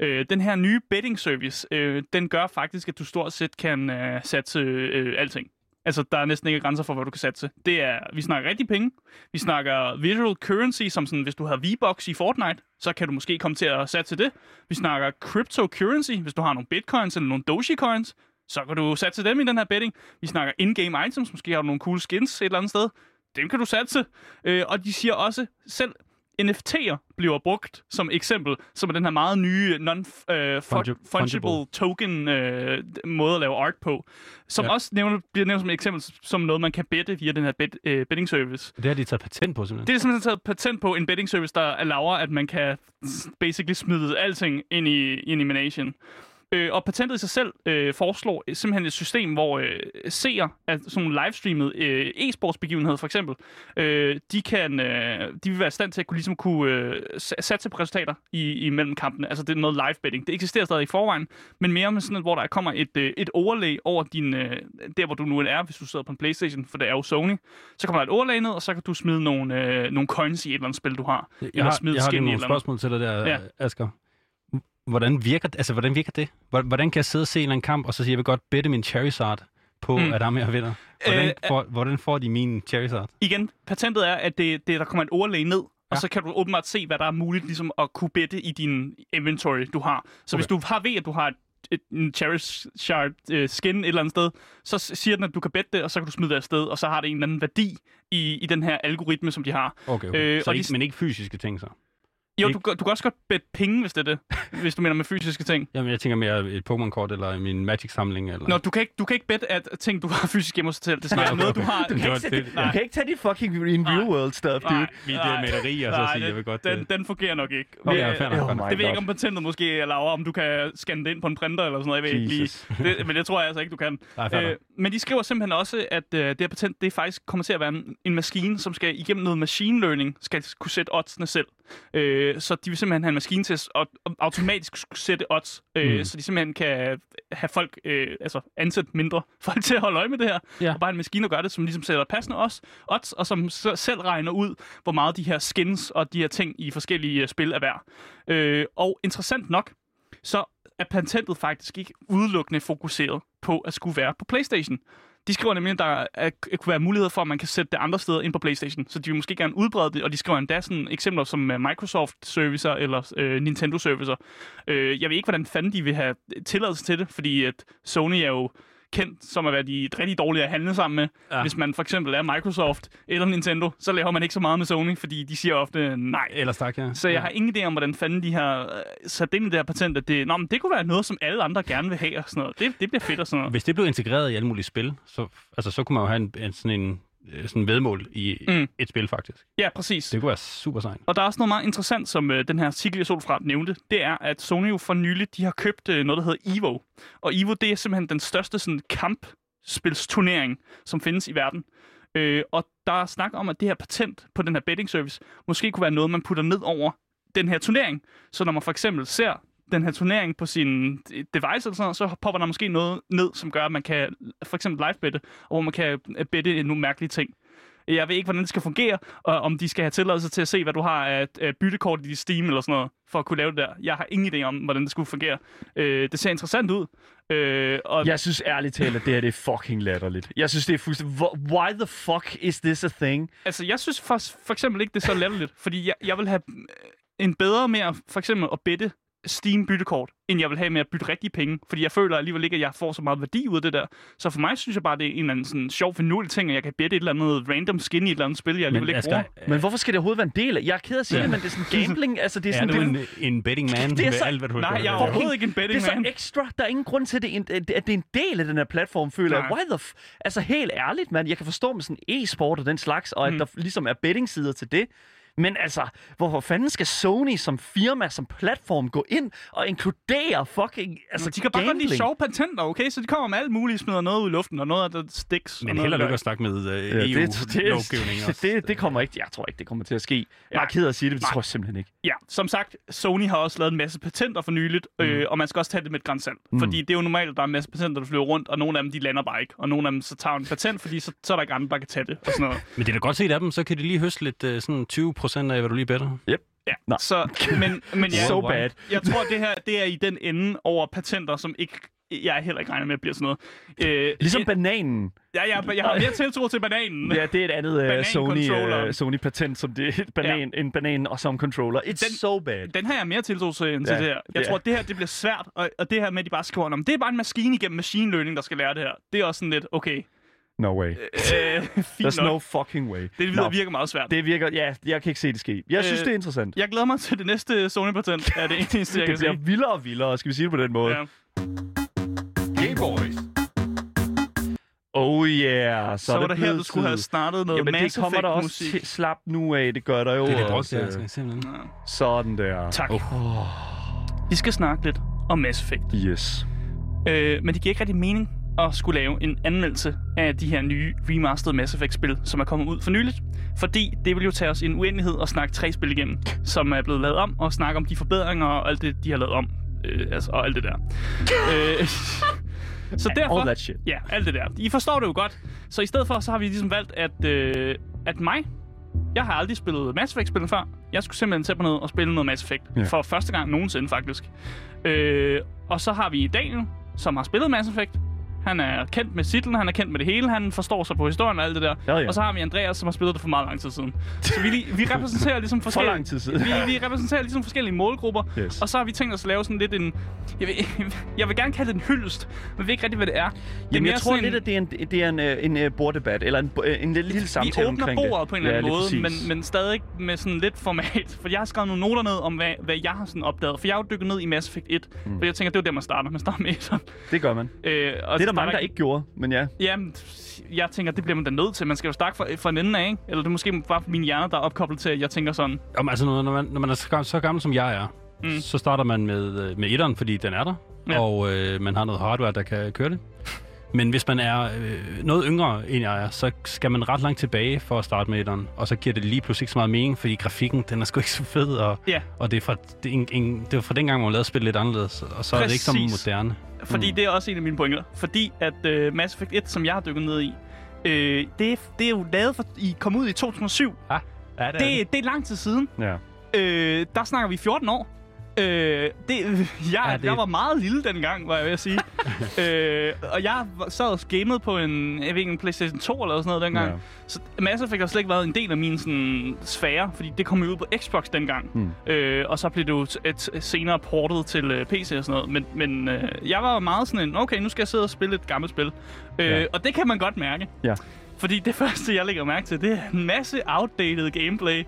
Øh, den her nye betting service, øh, den gør faktisk, at du stort set kan øh, satse øh, alting. Altså, der er næsten ikke grænser for, hvad du kan satse. Det er, vi snakker rigtig penge. Vi snakker visual currency, som sådan, hvis du har V-Bucks i Fortnite, så kan du måske komme til at satse det. Vi snakker cryptocurrency, hvis du har nogle bitcoins eller nogle Dogecoins, så kan du satse dem i den her betting. Vi snakker in-game items, måske har du nogle cool skins et eller andet sted. Dem kan du satse. Øh, og de siger også, selv NFT'er bliver brugt som eksempel, som er den her meget nye non-fungible Fungi- fungible. token øh, måde at lave art på, som ja. Også nævner, bliver nævnt som et eksempel som noget, man kan bette via den her bet, øh, betting service. Det har de taget patent på, simpelthen. Det er simpelthen taget patent på en betting service, der allower, at man kan basically smide alting ind i, ind i Manation. Øh, og patentet i sig selv øh, foreslår simpelthen et system, hvor øh, seere af sådan nogle livestreamede øh, e-sportsbegivenheder for eksempel, øh, de, kan, øh, de vil være i stand til at kunne, ligesom kunne øh, satse på resultater i, i mellem kampene. Altså det er noget live betting. Det eksisterer stadig i forvejen, men mere med sådan, et, hvor der kommer et, øh, et overlay over din, øh, der, hvor du nu er, hvis du sidder på en Playstation, for det er jo Sony. Så kommer der et overlay ned, og så kan du smide nogle, øh, nogle coins i et eller andet spil, du har. Jeg har, smide jeg har nogle eller spørgsmål til dig der, ja. Asger. Hvordan virker, altså, hvordan virker det? Hvor- Hvordan kan jeg sidde og se en eller anden kamp, og så sige, jeg vil godt bette min Charizard på, Mm. at er mere vinder? Hvordan, Øh, får, hvordan får de min Charizard? igen, patentet er, at det, det der kommer et overlay ned, og så kan du åbenbart se, hvad der er muligt ligesom at kunne bette i din inventory, du har. Så okay. hvis du har ved, at du har et, et, en Charizard uh, skin et eller andet sted, så siger den, at du kan bette det, og så kan du smide det afsted, og så har det en eller anden værdi i, i den her algoritme, som de har. Okay, okay. Øh, Øh, så og ikke, de- men ikke fysiske ting så? Jo, du, kan- du kan også godt bette penge, hvis det er det, hvis du mener med fysiske ting. Jamen, jeg tænker mere et Pokémon-kort, eller min Magic-samling, eller... Nå, du kan ikke, du kan ikke bette, at ting, du har fysisk hjemme hos dig selv, det være okay, noget, du okay. har. Du kan, ikke, det- det, du kan ikke tage dit fucking in real world stuff, dude. Nej, Mit nej, øh, maleri, og så nej, sige, det- jeg vil godt... Den, øh, den fungerer nok ikke. Okay, ja, fair nok, oh. Det ved jeg ikke, om patentet måske laver, om du kan scanne det ind på en printer eller sådan noget. Jeg ved ikke lige. Det, men det tror jeg altså ikke, du kan. Nej, Øh, men de skriver simpelthen også, at øh, det her patent, det faktisk kommer til at være en, en maskine, som skal igennem noget machine learning, skal kunne sætte oddsene selv. Øh, så de vil simpelthen have en maskine til at og, automatisk sætte odds, øh, Mm. så de simpelthen kan have folk, øh, altså ansætte mindre folk til at holde øje med det her. Ja. Og bare en maskine, der gør det, som ligesom sætter passende odds, odds og som selv regner ud, hvor meget de her skins og de her ting i forskellige øh, spil er værd. Øh, og interessant nok, så er patentet faktisk ikke udelukkende fokuseret på at skulle være på PlayStation. De skriver nemlig, at der er, at kunne være mulighed for, at man kan sætte det andre steder ind på PlayStation. Så de vil måske gerne udbrede det, og de skriver endda sådan eksempler som øh, Microsoft-servicer eller øh, Nintendo-servicer. Øh, jeg ved ikke, hvordan fanden de vil have tilladelse til det, fordi at Sony er jo kendt som at være de rigtig dårlige at handle sammen med. Ja. Hvis man for eksempel er Microsoft eller Nintendo, så laver man ikke så meget med Sony, fordi de siger ofte nej. Ellers tak, ja. Så jeg ja. har ingen idé om, hvordan fanden de har øh, sat ind i det her patent, at det, nå, men det kunne være noget, som alle andre gerne vil have og sådan noget. Det, det bliver fedt og sådan noget. Hvis det blev integreret i alle mulige spil, så, altså, så kunne man jo have en, en, sådan en sådan vedmål i Mm. mm. et spil, faktisk. Ja, præcis. Det kunne være super sejt. Og der er også noget meget interessant, som øh, den her artikel, jeg så fra nævnte. Det er, at Sony jo for nylig, de har købt øh, noget, der hedder EVO. Og EVO, det er simpelthen den største sådan, kampspilsturnering, som findes i verden. Øh, og der er snak om, at det her patent på den her betting service, måske kunne være noget, man putter ned over den her turnering. Så når man for eksempel ser den her turnering på sin device eller sådan noget, så popper der måske noget ned, som gør, at man kan for eksempel live bette, og hvor man kan øh, bette nogle mærkelige ting. Jeg ved ikke, hvordan det skal fungere, og om de skal have tilladelse til at se, hvad du har af byttekort i Steam eller sådan noget, for at kunne lave det der. Jeg har ingen idé om, hvordan det skulle fungere. Øh, det ser interessant ud. Øh, og Jeg synes ærligt talt, at det her det er fucking latterligt. Jeg synes, det er fuldstændig... Why the fuck is this a thing? altså, jeg synes for, for eksempel ikke, det er så latterligt, fordi jeg, jeg vil have øh, en bedre med at, for eksempel at bette Steam byttekort, end jeg vil have med at bytte rigtige penge. Fordi jeg føler alligevel ikke, at jeg får så meget værdi ud af det der. Så for mig synes jeg bare, det er en eller anden sådan sjov, finurlig ting, at jeg kan bette et eller andet random skin i et eller andet spil, jeg alligevel ikke bruger. Men hvorfor skal det overhovedet være en del af? Jeg er ked af at sige Ja. det, men det er sådan gambling. Altså, det er Er sådan... du det, en, en betting man Det er så- alt, hvad du Nej, jeg er overhovedet ikke en det betting er så man. ekstra. Der er ingen grund til, at det er en, at det er en del af den her platform, føler jeg. Why the f... Altså, helt ærligt, mand. Jeg kan forstå med sådan e-sport og den slags, og at Mm. der ligesom er betting-sider til det. Men altså, hvorfor fanden skal Sony som firma, som platform gå ind og inkludere fucking altså, de kan bare godt gambling? lide sjove patenter, okay? Så de kommer med alt muligt, smider noget ud i luften, og noget af det sticks. og Men noget held og der- lykke at snakke med øh, Ja, det, det, EU-lovgivning det, det, det kommer ikke. Jeg tror ikke, det kommer til at ske. Jeg er Nej. ked af at sige det, men det tror jeg simpelthen ikke. Ja, som sagt, Sony har også lavet en masse patenter for nyligt, øh, og man skal også tage det med et grænsalt. Mm. Fordi det er jo normalt, at der er en masse patenter, der flyver rundt, og nogle af dem, de lander bare ikke. Og nogle af dem, så tager en patent, fordi så, så er der ikke andre, der kan tage det. Og sådan noget. Men det er da godt set af dem, så kan de lige høste lidt øh, sådan 20 procent af, hvad du lige bedre. Ja, Nå. så, men, men ja, So bad. jeg tror, det her det er i den ende over patenter, som ikke jeg heller ikke regner med, at bliver sådan noget. Øh, Ligesom et- bananen. ja, jeg, jeg har mere tiltro til bananen. Ja, det er et andet uh, Banan Sony, uh, Sony patent, som det er banan, en banan og som controller. It's Den- so bad. Den har jeg mere tiltro til end Ja, til det her. Jeg ja. tror, det her det bliver svært, og, og det her med, at de bare skriver, om det er bare en maskine igennem machine learning, der skal lære det her. Det er også sådan lidt, okay, No way. øh, fint There's nok. no fucking way. Det lyder Nå, virker meget svært. det virker, ja, jeg kan ikke se det ske. Jeg synes, Øh, det er interessant. Jeg glæder mig til det næste Sony-patent, er det eneste, jeg Det kan bliver sige. vildere og vildere, skal vi sige det på den måde. Ja. Hey boys. Oh yeah, så, Så er var det det her, du skulle have startet noget Jamen, Mass det kommer der også til. Slap nu af, det gør der jo Det er lidt druk, også. det her, simpelthen. Sådan der. Tak. Oh. Vi skal snakke lidt og Mass Effect. Yes. Øh, men det giver ikke rigtig mening at skulle lave en anmeldelse af de her nye remastered Mass Effect-spil, som er kommet ud for nyligt. Fordi det vil jo tage os en uendelighed og snakke tre spil igennem, som er blevet lavet om, og snakke om de forbedringer og alt det, de har lavet om. Øh, altså, og alt det der. øh, så derfor... All that shit. Ja, alt det der. I forstår det jo godt. Så i stedet for, så har vi ligesom valgt, at, øh, at mig, jeg har aldrig spillet Mass Effect-spillet før. Jeg skulle simpelthen tage på ned og spille noget Mass Effect. Ja. For første gang nogensinde, faktisk. Øh, og så har vi Daniel, som har spillet Mass Effect. Han er kendt med titlen, han er kendt med det hele, han forstår sig på historien og alt det der. Ja, ja. Og så har vi Andreas, som har spillet det for meget lang tid siden. Så vi, vi repræsenterer ligesom forskellige... lang tid siden. Vi, vi repræsenterer ligesom forskellige målgrupper. Yes. Og så har vi tænkt os at lave sådan lidt en... Jeg vil, jeg vil gerne kalde det en hyldest, men jeg ved ikke rigtig, hvad det er. Det er jeg tror lidt, at det er en, det er en, øh, en, en borddebat, eller en, øh, en lille, lille vi samtale åbner omkring bordet på en det. eller anden ja, måde, men, men stadig med sådan lidt format. For jeg har skrevet nogle noter ned om, hvad, hvad jeg har sådan opdaget. For jeg har jo dykket ned i Mass Effect 1. Mm. For jeg tænker, det er jo der, man starter. Man starter med 1. Det gør man. Øh, og Det er der mange, der ikke gjorde, men ja. Jamen, jeg tænker, det bliver man da nødt til. Man skal jo starte fra, fra en ende af, ikke? Eller det er måske bare min hjerne, der er opkoblet til, at jeg tænker sådan. Om, altså, når, når, man, når man er så gammel, som jeg er, Mm. så starter man med, øh, med etteren, fordi den er der, ja. og øh, man har noget hardware, der kan køre det. Men hvis man er øh, noget yngre, end jeg er, så skal man ret langt tilbage for at starte med etteren. Og så giver det lige pludselig ikke så meget mening, fordi grafikken, den er sgu ikke så fed, og, Ja, og det, er fra, det, er en, en, det var fra dengang, hvor man lavede spillet lidt anderledes, og så er det ikke så Præcis. moderne. fordi mm. det er også en af mine pointer. Fordi at uh, Mass Effect 1, som jeg har dykket ned i, øh, det, er, det er jo lavet for... I kom ud i 2007. Ja, det, Det, det er lang tid siden. ja. Øh, der snakker vi 14 år. Øh, det, jeg, ja, det... jeg var meget lille dengang, var jeg ved at sige. øh, og jeg sad og gamede på en, jeg ved ikke, en PlayStation 2 eller sådan noget dengang. Ja. Så Mass Effect har slet ikke været en del af min sådan, sfære, fordi det kom jo ud på Xbox dengang. Hmm. Øh, og så blev det jo et, senere portet til øh, PC og sådan noget. Men, men øh, jeg var meget sådan en, okay, nu skal jeg sidde og spille et gammelt spil. Øh, Ja. Og det kan man godt mærke. Ja. Fordi det første, jeg lægger mærke til, det er en masse outdated gameplay,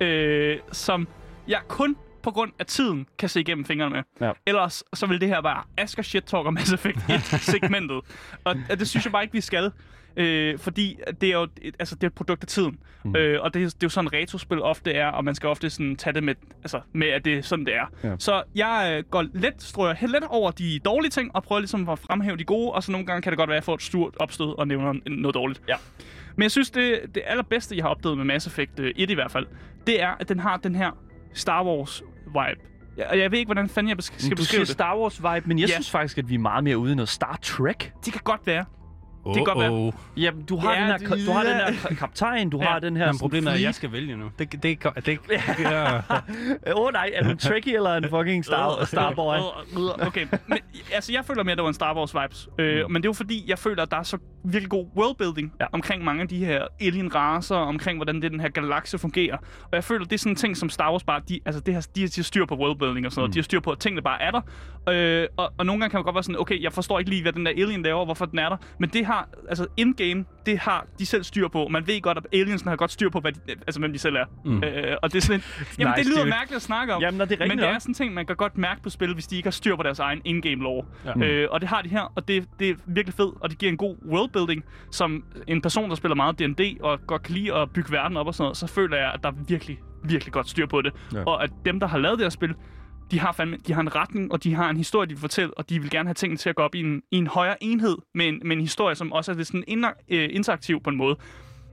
øh, som jeg kun på grund af tiden kan se igennem fingrene med. Ja. Ellers så vil det her bare Asker Shit Talk og Mass Effect 1-segmentet. og og det synes jeg bare ikke, vi skal. Øh, fordi det er jo et, altså, det er et produkt af tiden. Mm. Øh, og det, er- det er jo sådan, retrospil ofte er, og man skal ofte sådan tage det med, altså, med at det er sådan, det er. Ja. Så jeg øh, går let, strøger helt let over de dårlige ting, og prøver ligesom at fremhæve de gode, og så nogle gange kan det godt være, at jeg får et stort opstød og nævner noget dårligt. Ja. Men jeg synes, det, det allerbedste, jeg har opdaget med Mass Effect øh, 1 i hvert fald, det er, at den har den her Star Wars-vibe. Jeg, og jeg ved ikke, hvordan fanden jeg besk- skal Du beskrive det. Star Wars-vibe, men jeg Ja. synes faktisk, at vi er meget mere ude i noget Star Trek. Det kan godt være. Oh, kan godt være. oh. Jamen, du har, Ja, den her, det- du har den her ka- kaptajn, du Ja. har den her... Sådan problemet er, at jeg skal vælge nu. Det, det, det, det, det ja. Åh oh, nej, er du en Trekkie eller en fucking Star, Starboy? okay, men, altså jeg føler mere, at det var en Star Wars vibes. Øh, Mm. Men det er jo fordi, jeg føler, at der er så virkelig god worldbuilding Ja. omkring mange af de her alien-racer, omkring hvordan det, den her galakse fungerer. Og jeg føler, det er sådan en ting, som Star Wars bare, de, altså det har, de, har, de har styr på worldbuilding og sådan noget. Mm. De har styr på, at tingene bare er der. Øh, og, og nogle gange kan man godt være sådan, okay, jeg forstår ikke lige, hvad den der alien laver, hvorfor den er der. Men det har, altså in-game, det har de selv styr på. Man ved godt, at aliensene har godt styr på, hvad de, altså, hvem de selv er. Mm. Øh, og det er sådan en, jamen, Nice, det lyder dude. mærkeligt at snakke om. Jamen, det er Men det er sådan en ting, man kan godt mærke på spil, hvis de ikke har styr på deres egen in-game lore. Ja. Øh, og det har de her, og det, det er virkelig fedt, og det giver en god worldbuilding. Som en person, der spiller meget D&D og godt kan lide at bygge verden op og sådan noget, så føler jeg, at der er virkelig, virkelig godt styr på det. Ja. Og at dem, der har lavet det her spil, de har, fandme, de har en retning, og de har en historie, de vil fortælle, og de vil gerne have tingene til at gå op i en, i en højere enhed med en, med en historie, som også er lidt sådan øh, interaktiv på en måde.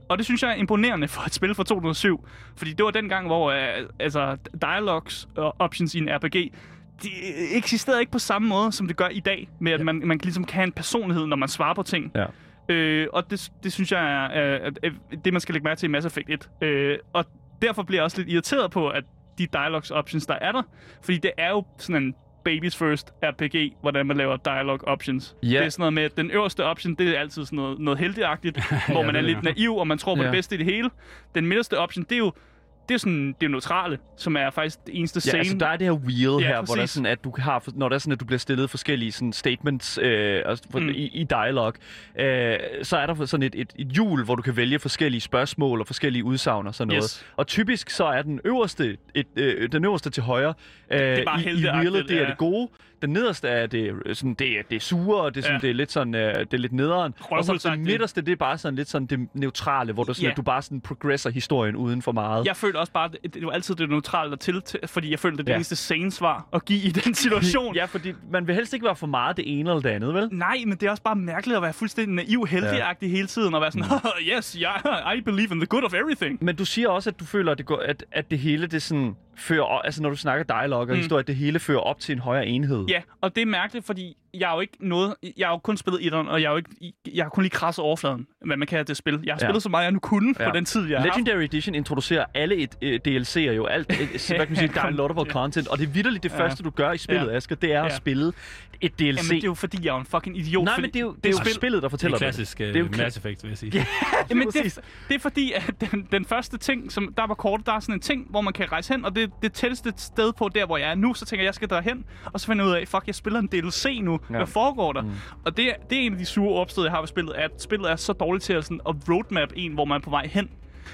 Og det synes jeg er imponerende for et spil fra 2007. Fordi det var den gang, hvor øh, altså, dialogues og options i en RPG, de eksisterede ikke på samme måde, som det gør i dag. Med at man, man ligesom kan have en personlighed, når man svarer på ting. Ja. Øh, og det, det synes jeg er, er, er det, man skal lægge mærke til i Mass Effect 1. Øh, og derfor bliver jeg også lidt irriteret på, at de dialogues options, der er der. Fordi det er jo sådan en babies first RPG, hvordan man laver dialogue options. Ja. Det er sådan noget med, at den øverste option, det er altid sådan noget, noget heldigagtigt, hvor man er lidt naiv, og man tror på Ja. det bedste i det hele. Den midterste option, det er jo det er sådan, det er neutrale, som er faktisk det eneste Ja, sane. altså der er det her wheel Ja, her, hvor der er præcis. sådan, at du har, når der er sådan, at du bliver stillet forskellige sådan, statements øh, altså, Mm. i, i dialog, øh, så er der sådan et, et, et hjul, hvor du kan vælge forskellige spørgsmål og forskellige udsagn og sådan noget. Yes. Og typisk så er den øverste, et, øh, den øverste til højre øh, er bare i, i wheelet, det er ja. det gode. Den nederste er det, øh, sådan, det, det er sure, og det sådan, Ja. det er lidt sådan, øh, det er lidt nederen. Og så den midterste, det er bare sådan lidt sådan det neutrale, hvor du, sådan, Ja. du bare sådan progresser historien uden for meget. Jeg føler følte også bare, det, det var altid det neutrale der til, til, fordi jeg følte, at det Ja. eneste sane svar at give i den situation. Ja, fordi man vil helst ikke være for meget det ene eller det andet, vel? Nej, men det er også bare mærkeligt at være fuldstændig naiv, heldigagtig hele tiden, og være sådan, yes, yeah, I believe in the good of everything. Men du siger også, at du føler, at det, går, at, at det hele, det sådan fører, altså når du snakker dialog og Mm. historie, at det hele fører op til en højere enhed. Ja, og det er mærkeligt, fordi jeg har jo ikke noget... Jeg har jo kun spillet etteren, og jeg har jo ikke... Jeg har kun lige krasset overfladen, hvad man kan af det spil. Jeg har Ja. spillet så meget, jeg nu kunne Ja. på den tid, jeg har haft. Legendary Edition introducerer alle et, øh, DLC'er jo, alt, øh, hvad kan man sige, downloadable Ja. content, og det er vidderligt det Ja. første, du gør i spillet, Ja. Asger, det er at Ja. spille et DLC. Jamen, det er jo fordi, jeg er en fucking idiot. Nej, men det er jo, det er jo spil- spillet, der Det fortæller er klassisk det. uh, Det er jo Mass Effect, vil jeg sige. Ja. Jamen, det, det er fordi, at den, den første ting, som der var kort, der er sådan en ting, hvor man kan rejse hen, og det det tætteste sted på der, hvor jeg er nu, så tænker jeg, jeg skal derhen, og så finder jeg ud af, fuck, jeg spiller en DLC nu. Ja. Hvad foregår der? Mm. Og det, er- det er en af de sure opstød, jeg har ved spillet, at spillet er så dårligt til at, sådan, at roadmap en, hvor man er på vej hen.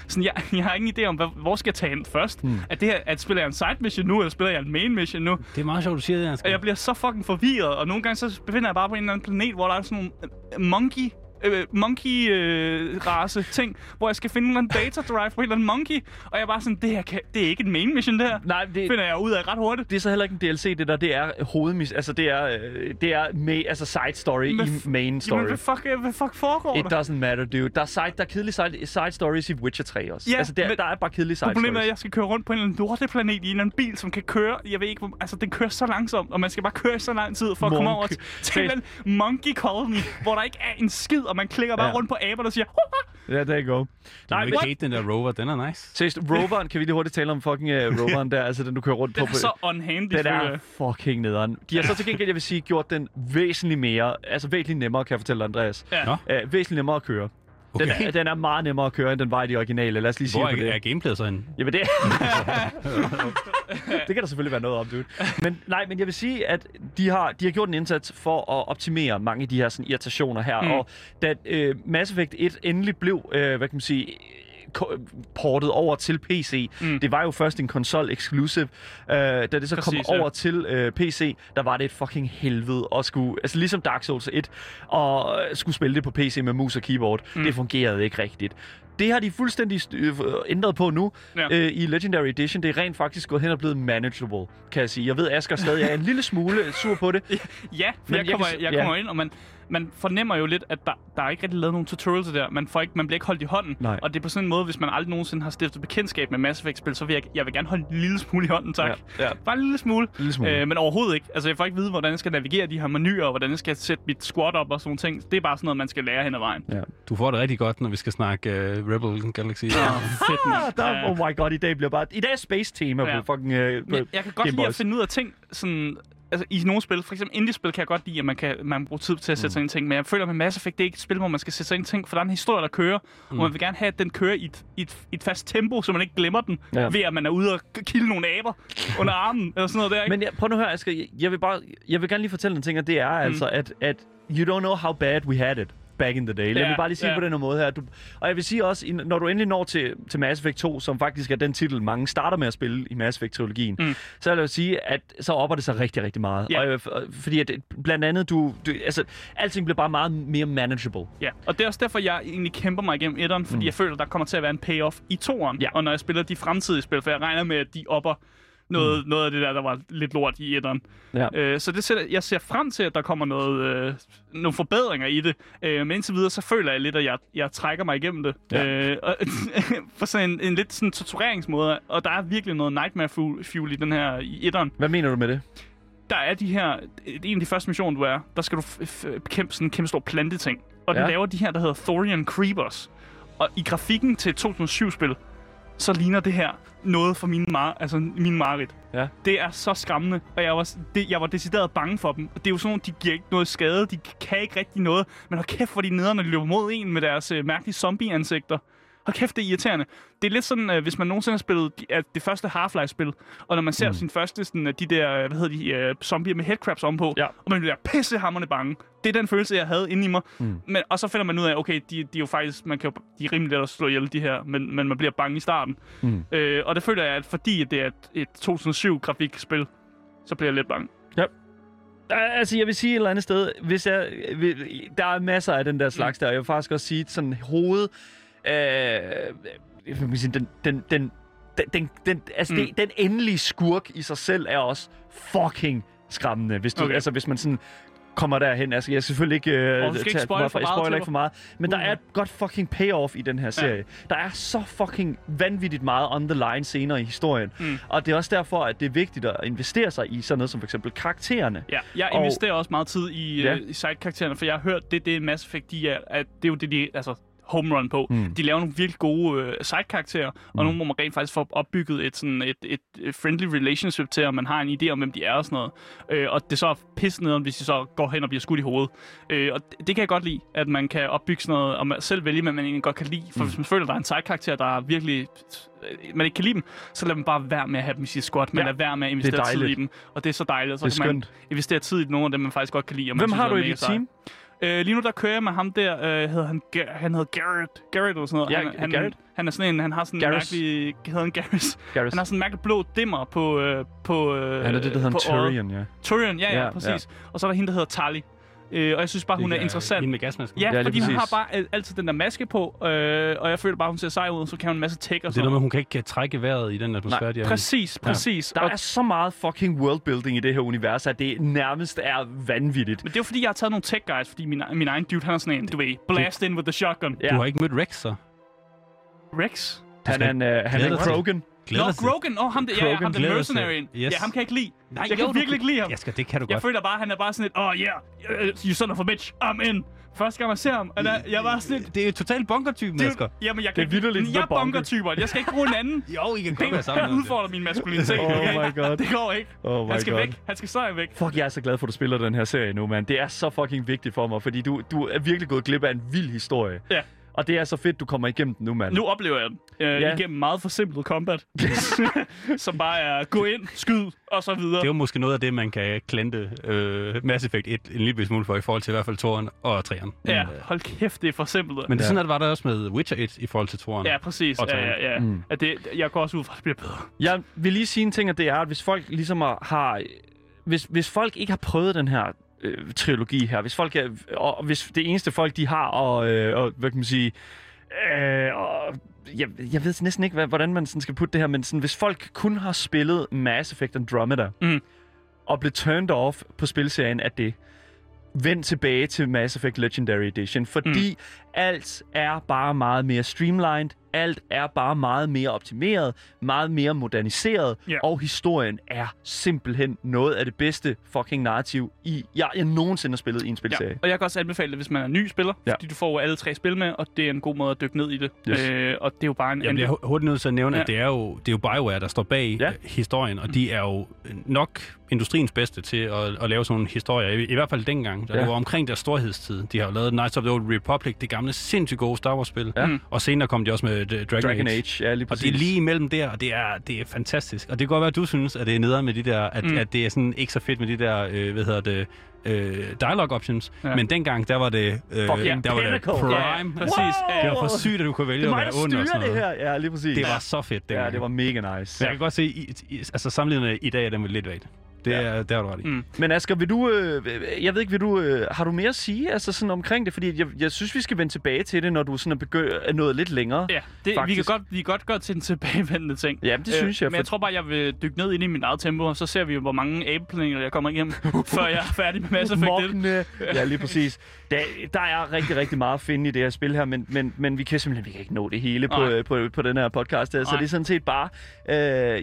Sådan, jeg, jeg har ingen idé om, hvad, hvor skal jeg tage hen først. Mm. At det her, at spiller jeg en side mission nu, eller spiller jeg en main mission nu? Det er meget sjovt, du siger det. Og jeg bliver så fucking forvirret, og nogle gange så befinder jeg bare på en eller anden planet, hvor der er sådan nogle øh, monkey øh, monkey øh, race ting, hvor jeg skal finde en eller anden data drive på en eller anden monkey, og jeg er bare sådan, det her kan, det er ikke en main mission, det her. Nej, det, Finder jeg ud af ret hurtigt. det er så heller ikke en DLC, det der. Det er hovedmis... Altså, det er, øh, det er med, altså side story Men i main story. Jamen, hvad fuck, øh, hvad fuck foregår It der? doesn't matter, dude. Der er, side, der er kedelige side, side stories i Witcher 3 også. Ja, altså, der, men- der er bare kedelige side Problemet er, at stories. jeg skal køre rundt på en eller anden lorteplanet i en eller anden bil, som kan køre, jeg ved ikke, altså den kører så langsomt, og man skal bare køre så lang tid for at komme Monk. over til, til en monkey colony, hvor der ikke er en skid, og man klikker bare Ja. rundt på aber, der siger! Ja, there you go. Du Nej, men- ikke hate den der rover, den er nice. Seriøst, roveren, kan vi lige hurtigt tale om fucking uh, roveren der, altså den du kører rundt den på. er så unhandy, den er fucking nederen. De har så til gengæld, jeg vil sige, gjort den væsentligt mere, altså væsentligt nemmere, kan jeg fortælle dig, Andreas. Ja. Uh, væsentligt nemmere at køre. Okay. Den, er, den er meget nemmere at køre, end den var i de originale. Lad os lige sige Hvor er, det. er gameplayet så henne? Jamen det... det kan der selvfølgelig være noget om, dude. Men nej, men jeg vil sige, at de har, de har gjort en indsats for at optimere mange af de her sådan, irritationer her. Mm. Og da øh, Mass Effect 1 endelig blev, øh, hvad kan man sige, portet over til PC. Mm. Det var jo først en konsol exclusive. Øh, da det så Præcis, kom ja. over til øh, PC, der var det et fucking helvede at skulle, altså ligesom Dark Souls 1, og øh, skulle spille det på PC med mus og keyboard. Mm. Det fungerede ikke rigtigt. Det har de fuldstændig øh, ændret på nu Ja. øh, i Legendary Edition. Det er rent faktisk gået hen og blevet manageable, kan jeg sige. Jeg ved, Asger stadig er en lille smule sur på det. Ja, for Men jeg, jeg kommer, kan s- jeg ja. kommer ind, og man, man fornemmer jo lidt, at der, der er ikke rigtig lavet nogen tutorials der. Man, får ikke, man bliver ikke holdt i hånden. Nej. Og det er på sådan en måde, hvis man aldrig nogensinde har stiftet bekendtskab med Mass Effect-spil, så vil jeg, jeg vil gerne holde en lille smule i hånden, tak. Ja, ja. Bare en lille smule. En lille smule. Øh, men overhovedet ikke. Altså, jeg får ikke vide, hvordan jeg skal navigere de her menuer, og hvordan jeg skal sætte mit squad op og sådan ting. Det er bare sådan noget, man skal lære hen ad vejen. Ja. Du får det rigtig godt, når vi skal snakke uh, Rebel Galaxy. Ja. Fedt. Ah, der, oh my god, i dag bliver bare... I dag er space-tema Ja. på fucking... Øh, på jeg, jeg kan godt lide at finde ud af ting, sådan, altså i nogle spil, for eksempel indie-spil, kan jeg godt lide, at man kan man bruger tid til at sætte Mm. sig ind i ting, men jeg føler med Mass Effect, det er ikke et spil, hvor man skal sætte sig ind i ting, for der er en historie, der kører, mm. og man vil gerne have, at den kører i et, i et, i et fast tempo, så man ikke glemmer den, Ja. ved at man er ude og kilde nogle aber under armen, eller sådan noget der, ikke? Men ja, prøv nu høre, Asger. Jeg- Jeg vil, bare, jeg vil gerne lige fortælle en ting, og det er mm. altså, at, at you don't know how bad we had it back in the day. Lad Ja, mig bare lige sige ja. på den her måde her. Du, og jeg vil sige også, når du endelig når til, til Mass Effect 2, som faktisk er den titel, mange starter med at spille i Mass Effect-trilogien, Mm. så vil jeg sige, at så opper det sig rigtig, rigtig meget. Ja. Og, øh, f- fordi at, blandt andet, du, du, altså, alting bliver bare meget mere manageable. Ja, og det er også derfor, jeg egentlig kæmper mig igennem etteren, fordi mm. jeg føler, der kommer til at være en payoff i toeren. Ja. Og når jeg spiller de fremtidige spil, for jeg regner med, at de opper noget, mm. noget af det der, der var lidt lort i etteren. Ja. Øh, så det sætter, jeg ser frem til, at der kommer noget, øh, nogle forbedringer i det. Øh, men indtil videre, så føler jeg lidt, at jeg, jeg trækker mig igennem det. Ja. Øh, og, for sådan en, en lidt sådan tortureringsmåde. Og der er virkelig noget Nightmare Fuel, i den her i etteren. Hvad mener du med det? Der er de her... En af de første missioner, du er, der skal du bekæmpe sådan en kæmpe stor planteting. Og den Ja. laver de her, der hedder Thorian Creepers. Og i grafikken til et 2007-spil, så ligner det her noget for mine, mar- altså mine mareridt. Ja. Det er så skræmmende, og jeg var, det, jeg var decideret bange for dem. Det er jo sådan, nogle, de giver ikke noget skade, de kan ikke rigtig noget. Men hold kæft, hvor de nederen, når de løber mod en med deres øh, mærkelige zombie-ansigter. Hold kæft, det er irriterende. Det er lidt sådan, øh, hvis man nogensinde har spillet de, øh, det første Half-Life-spil, og når man ser mm. sin første, sådan, øh, de der, øh, hvad hedder de, øh, zombier med headcrabs ovenpå, Ja. og man bliver pissehammerende bange. Det er den følelse, jeg havde inde i mig. Mm. Men, og så finder man ud af, okay, de, de er jo faktisk, man kan jo, de er rimelig let at slå ihjel, de her, men, men man bliver bange i starten. Mm. Øh, og det føler jeg, at fordi det er et, et 2007-grafikspil, så bliver jeg lidt bange. Er- altså, jeg vil sige et eller andet sted, hvis jeg, der er masser af den der slags der, og jeg vil faktisk også sige, sådan hoved, øh, den, den, den, den, den, den, altså Mm. det, den endelige skurk i sig selv er også fucking skræmmende. Hvis, du, Okay. altså, hvis man sådan kommer derhen. Altså, jeg skal selvfølgelig ikke, øh, Og du skal ikke spoil for meget spoiler ikke for meget. Men der Uh. er et godt fucking payoff i den her serie. Der er så fucking vanvittigt meget on the line senere i historien. Mm. Og det er også derfor, at det er vigtigt at investere sig i sådan noget som for eksempel karaktererne. Ja, jeg Og- investerer også meget tid i, Ja. ja. i side-karaktererne, for jeg har hørt, det, det er Mass Effect, de er, at det er jo det, de altså, home run på. Mm. De laver nogle virkelig gode øh, side-karakterer, og nogle, hvor man rent faktisk får opbygget et, sådan et, et, friendly relationship til, og man har en idé om, hvem de er og sådan noget. Øh, og det er så pisse nederen, hvis de så går hen og bliver skudt i hovedet. Øh, og det, det kan jeg godt lide, at man kan opbygge sådan noget, og man selv vælge, hvad man egentlig godt kan lide. For mm. hvis man føler, at der er en side-karakter, der er virkelig øh, man ikke kan lide dem, så lad man bare være med at have dem i sit squad. Man Ja. lader være med at investere tid i dem. Og det er så dejligt. Så Det er kan man skønt. investere tid i nogle af dem, man faktisk godt kan lide. Og man Hvem har er du i dit team? Øh, lige nu der kører jeg med ham der, øh, hedder han, han hedder Garrett, Garrett eller sådan noget. Ja, han, han, Garrett. Han er sådan en, han har sådan en Garrus. mærkelig, hedder han Garrus? Garrus. Han har sådan en mærkelig blå dimmer på, øh, på øh, Han er det, der hedder en. Turian, ja. Turian, ja, ja, Ja, præcis. Og så er der hende, der hedder Tali. Øh, og jeg synes bare, hun er interessant. Hende med gasmasken. Ja, Ja, fordi hun har præcis. bare øh, altid den der maske på, øh, og jeg føler bare, hun ser sej ud, så kan hun en masse tech og Det er sådan noget med, hun kan ikke øh, trække vejret i den atmosfære, de er i. Præcis, præcis. Der Og, er så meget fucking worldbuilding i det her univers, at det nærmest er vanvittigt. men det er jo fordi, jeg har taget nogle tech guys, fordi min, min egen dude, han er sådan en, du ved, blast in with the shotgun. Ja. Du har ikke mødt Rex, så? Rex? Han er en, uh, han er en. Krogan. Glæder Nå. Grogan. Åh, oh, ham, der, ja, ja, ham der mercenaryen. Yes. Ja, ham kan jeg ikke lide. Nej, jeg jo, kan du virkelig ikke lide ham. Jeg skal, det kan du Jeg godt. føler bare, han er bare sådan et, oh yeah, uh, you son of a bitch, I'm in. Første gang, jeg ser ham, og der, jeg var sådan lidt... Det er totalt bunkertypen, Det, Asger. jamen, jeg Det er kan ikke- vitterligt Jeg er bunker. bunker-typer. Jeg skal ikke bruge en anden. Jo, I kan godt være Det, sammen. han det. udfordrer min maskulinitet. Oh okay? my god. Det går ikke. Oh my Han skal god. væk. Han skal sejre væk. Fuck, jeg er så glad for, at du spiller den her serie nu, mand. Det er så fucking vigtigt for mig, fordi du, du er virkelig gået glip af en vild historie. Ja. Og det er så fedt, du kommer igennem den nu, mand. Nu oplever jeg den øh, Ja. igennem meget forsimplet combat. som bare er gå ind, skyd, og så videre. Det er jo måske noget af det, man kan klente øh, Mass Effect 1 en lille smule for, i forhold til i hvert fald 2'eren og 3'eren. Ja, Øh, hold kæft, det er forsimplet. Men det er Ja. sådan, at var der også med Witcher 1 i forhold til 2'eren. Ja, præcis. Og Ja, træne. ja, ja. Mm. At det, jeg går også ud fra, at det bliver bedre. Jeg vil lige sige en ting, og det er, at hvis folk ligesom har- har... Hvis, hvis folk ikke har prøvet den her øh, trilogi her, hvis folk er, og hvis det eneste folk, de har, og, øh, og hvad kan man sige... Øh, og, jeg, jeg ved næsten ikke, hvad, hvordan man sådan skal putte det her, men sådan, hvis folk kun har spillet Mass Effect Andromeda, Mm. og blev turned off på spilserien af det, vend tilbage til Mass Effect Legendary Edition, fordi mm. alt er bare meget mere streamlined, alt er bare meget mere optimeret, meget mere moderniseret, Ja. og historien er simpelthen noget af det bedste fucking narrativ, i, jeg, jeg nogensinde har spillet i en Ja. spilserie. Og jeg kan også anbefale det, hvis man er ny spiller, Ja. ja. fordi du får alle tre spil med, og det er en god måde at dykke ned i det. Yes. Øh, og det er jo bare en... Jeg bliver hu- hurtigt nødt til at nævne, Ja. at det er, jo, det er jo BioWare, der står bag Ja. ja. historien, og de er jo nok industriens bedste til at, at lave sådan nogle historier, i, i hvert fald dengang. Da Ja. det var omkring deres storhedstid. De har jo lavet Knights of the Old Republic, det gamle sindssygt gode Star Wars-spil, Ja. og senere kom de også med Dragon, Dragon Age. Age, ja lige Og præcis. det er lige imellem der, og det er, det er fantastisk. Og det kan godt være, at du synes, at det er nederen med de der, at, Mm. mm. at det er sådan ikke så fedt med de der, øh, hvad hedder det, øh, dialogue options. Ja. Men dengang, der var det, øh, Fuck yeah, der var det prime. Ja, præcis. Ja, Det var for sygt, at du kunne vælge det at mig, være der under og sådan det noget. her. Ja, lige præcis. Det var så fedt dengang. Ja, det var mega nice. Men jeg kan godt se, i, i, altså sammenlignet i dag er den lidt vægt. Det Ja. er, der har du ret i. Mm. Men Asger, vil du, øh, jeg ved ikke, vil du, øh, har du mere at sige altså sådan omkring det? Fordi jeg, jeg synes, vi skal vende tilbage til det, når du sådan er, begø- er nået lidt længere. Ja, det, vi, kan godt, vi kan godt gå til den tilbagevendende ting. Ja, det synes jeg. Øh, Men jeg tror bare, jeg vil dykke ned ind i min eget tempo, og så ser vi, hvor mange abeplaner jeg kommer igennem, før jeg er færdig med Mass Effect 1. Mokkene. Ja, lige præcis. Der, der er rigtig, rigtig meget at finde i det her spil her, men, men, men vi kan simpelthen vi kan ikke nå det hele på, øh, på, på den her podcast her, så det er sådan set bare... Øh,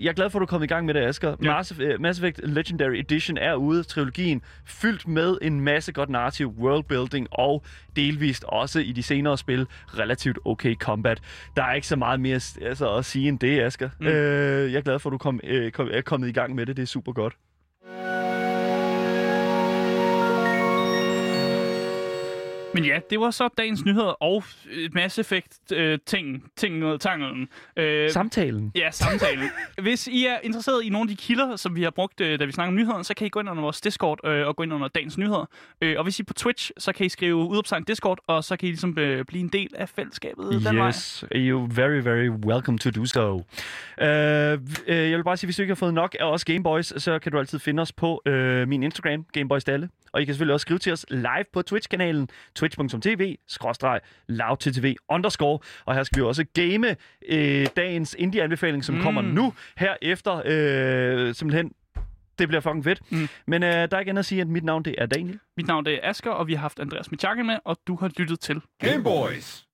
jeg er glad for, at du er kommet i gang med det, Asger. Ja. Mass, øh, Mass Effect Legendary Edition er ude, trilogien, fyldt med en masse godt narrativ, worldbuilding og delvist også i de senere spil relativt okay combat. Der er ikke så meget mere altså, at sige end det, Asger. Mm. Øh, jeg er glad for, at du kom, øh, kom, er kommet i gang med det. Det er super godt. Men ja, det var så dagens nyheder og et Mass Effect øh, ting, ting noget tanglen. Øh, Samtalen. Ja, samtalen. Hvis I er interesseret i nogle af de kilder, som vi har brugt, øh, da vi snakker om nyhederne, så kan I gå ind under vores Discord øh, og gå ind under dagens nyheder. Øh, og hvis I er på Twitch, så kan I skrive udopstegn Discord, og så kan I ligesom øh, blive en del af fællesskabet den vej. Yes, you're very, very welcome to do so. Uh, jeg vil bare sige, hvis du ikke har fået nok af os Gameboys, så kan du altid finde os på uh, min Instagram, Gameboys Dalle. Og I kan selvfølgelig også skrive til os live på Twitch-kanalen, twitch twitch.tv, skråstreg, loudttv, underscore. Og her skal vi også game øh, dagens indie-anbefaling, som mm. kommer nu, herefter. Øh, simpelthen, det bliver fucking fedt. Mm. Men øh, der er ikke andet at sige, at mit navn det er Daniel. Mit navn det er Asger, og vi har haft Andreas Michakken med, og du har lyttet til Game Boys.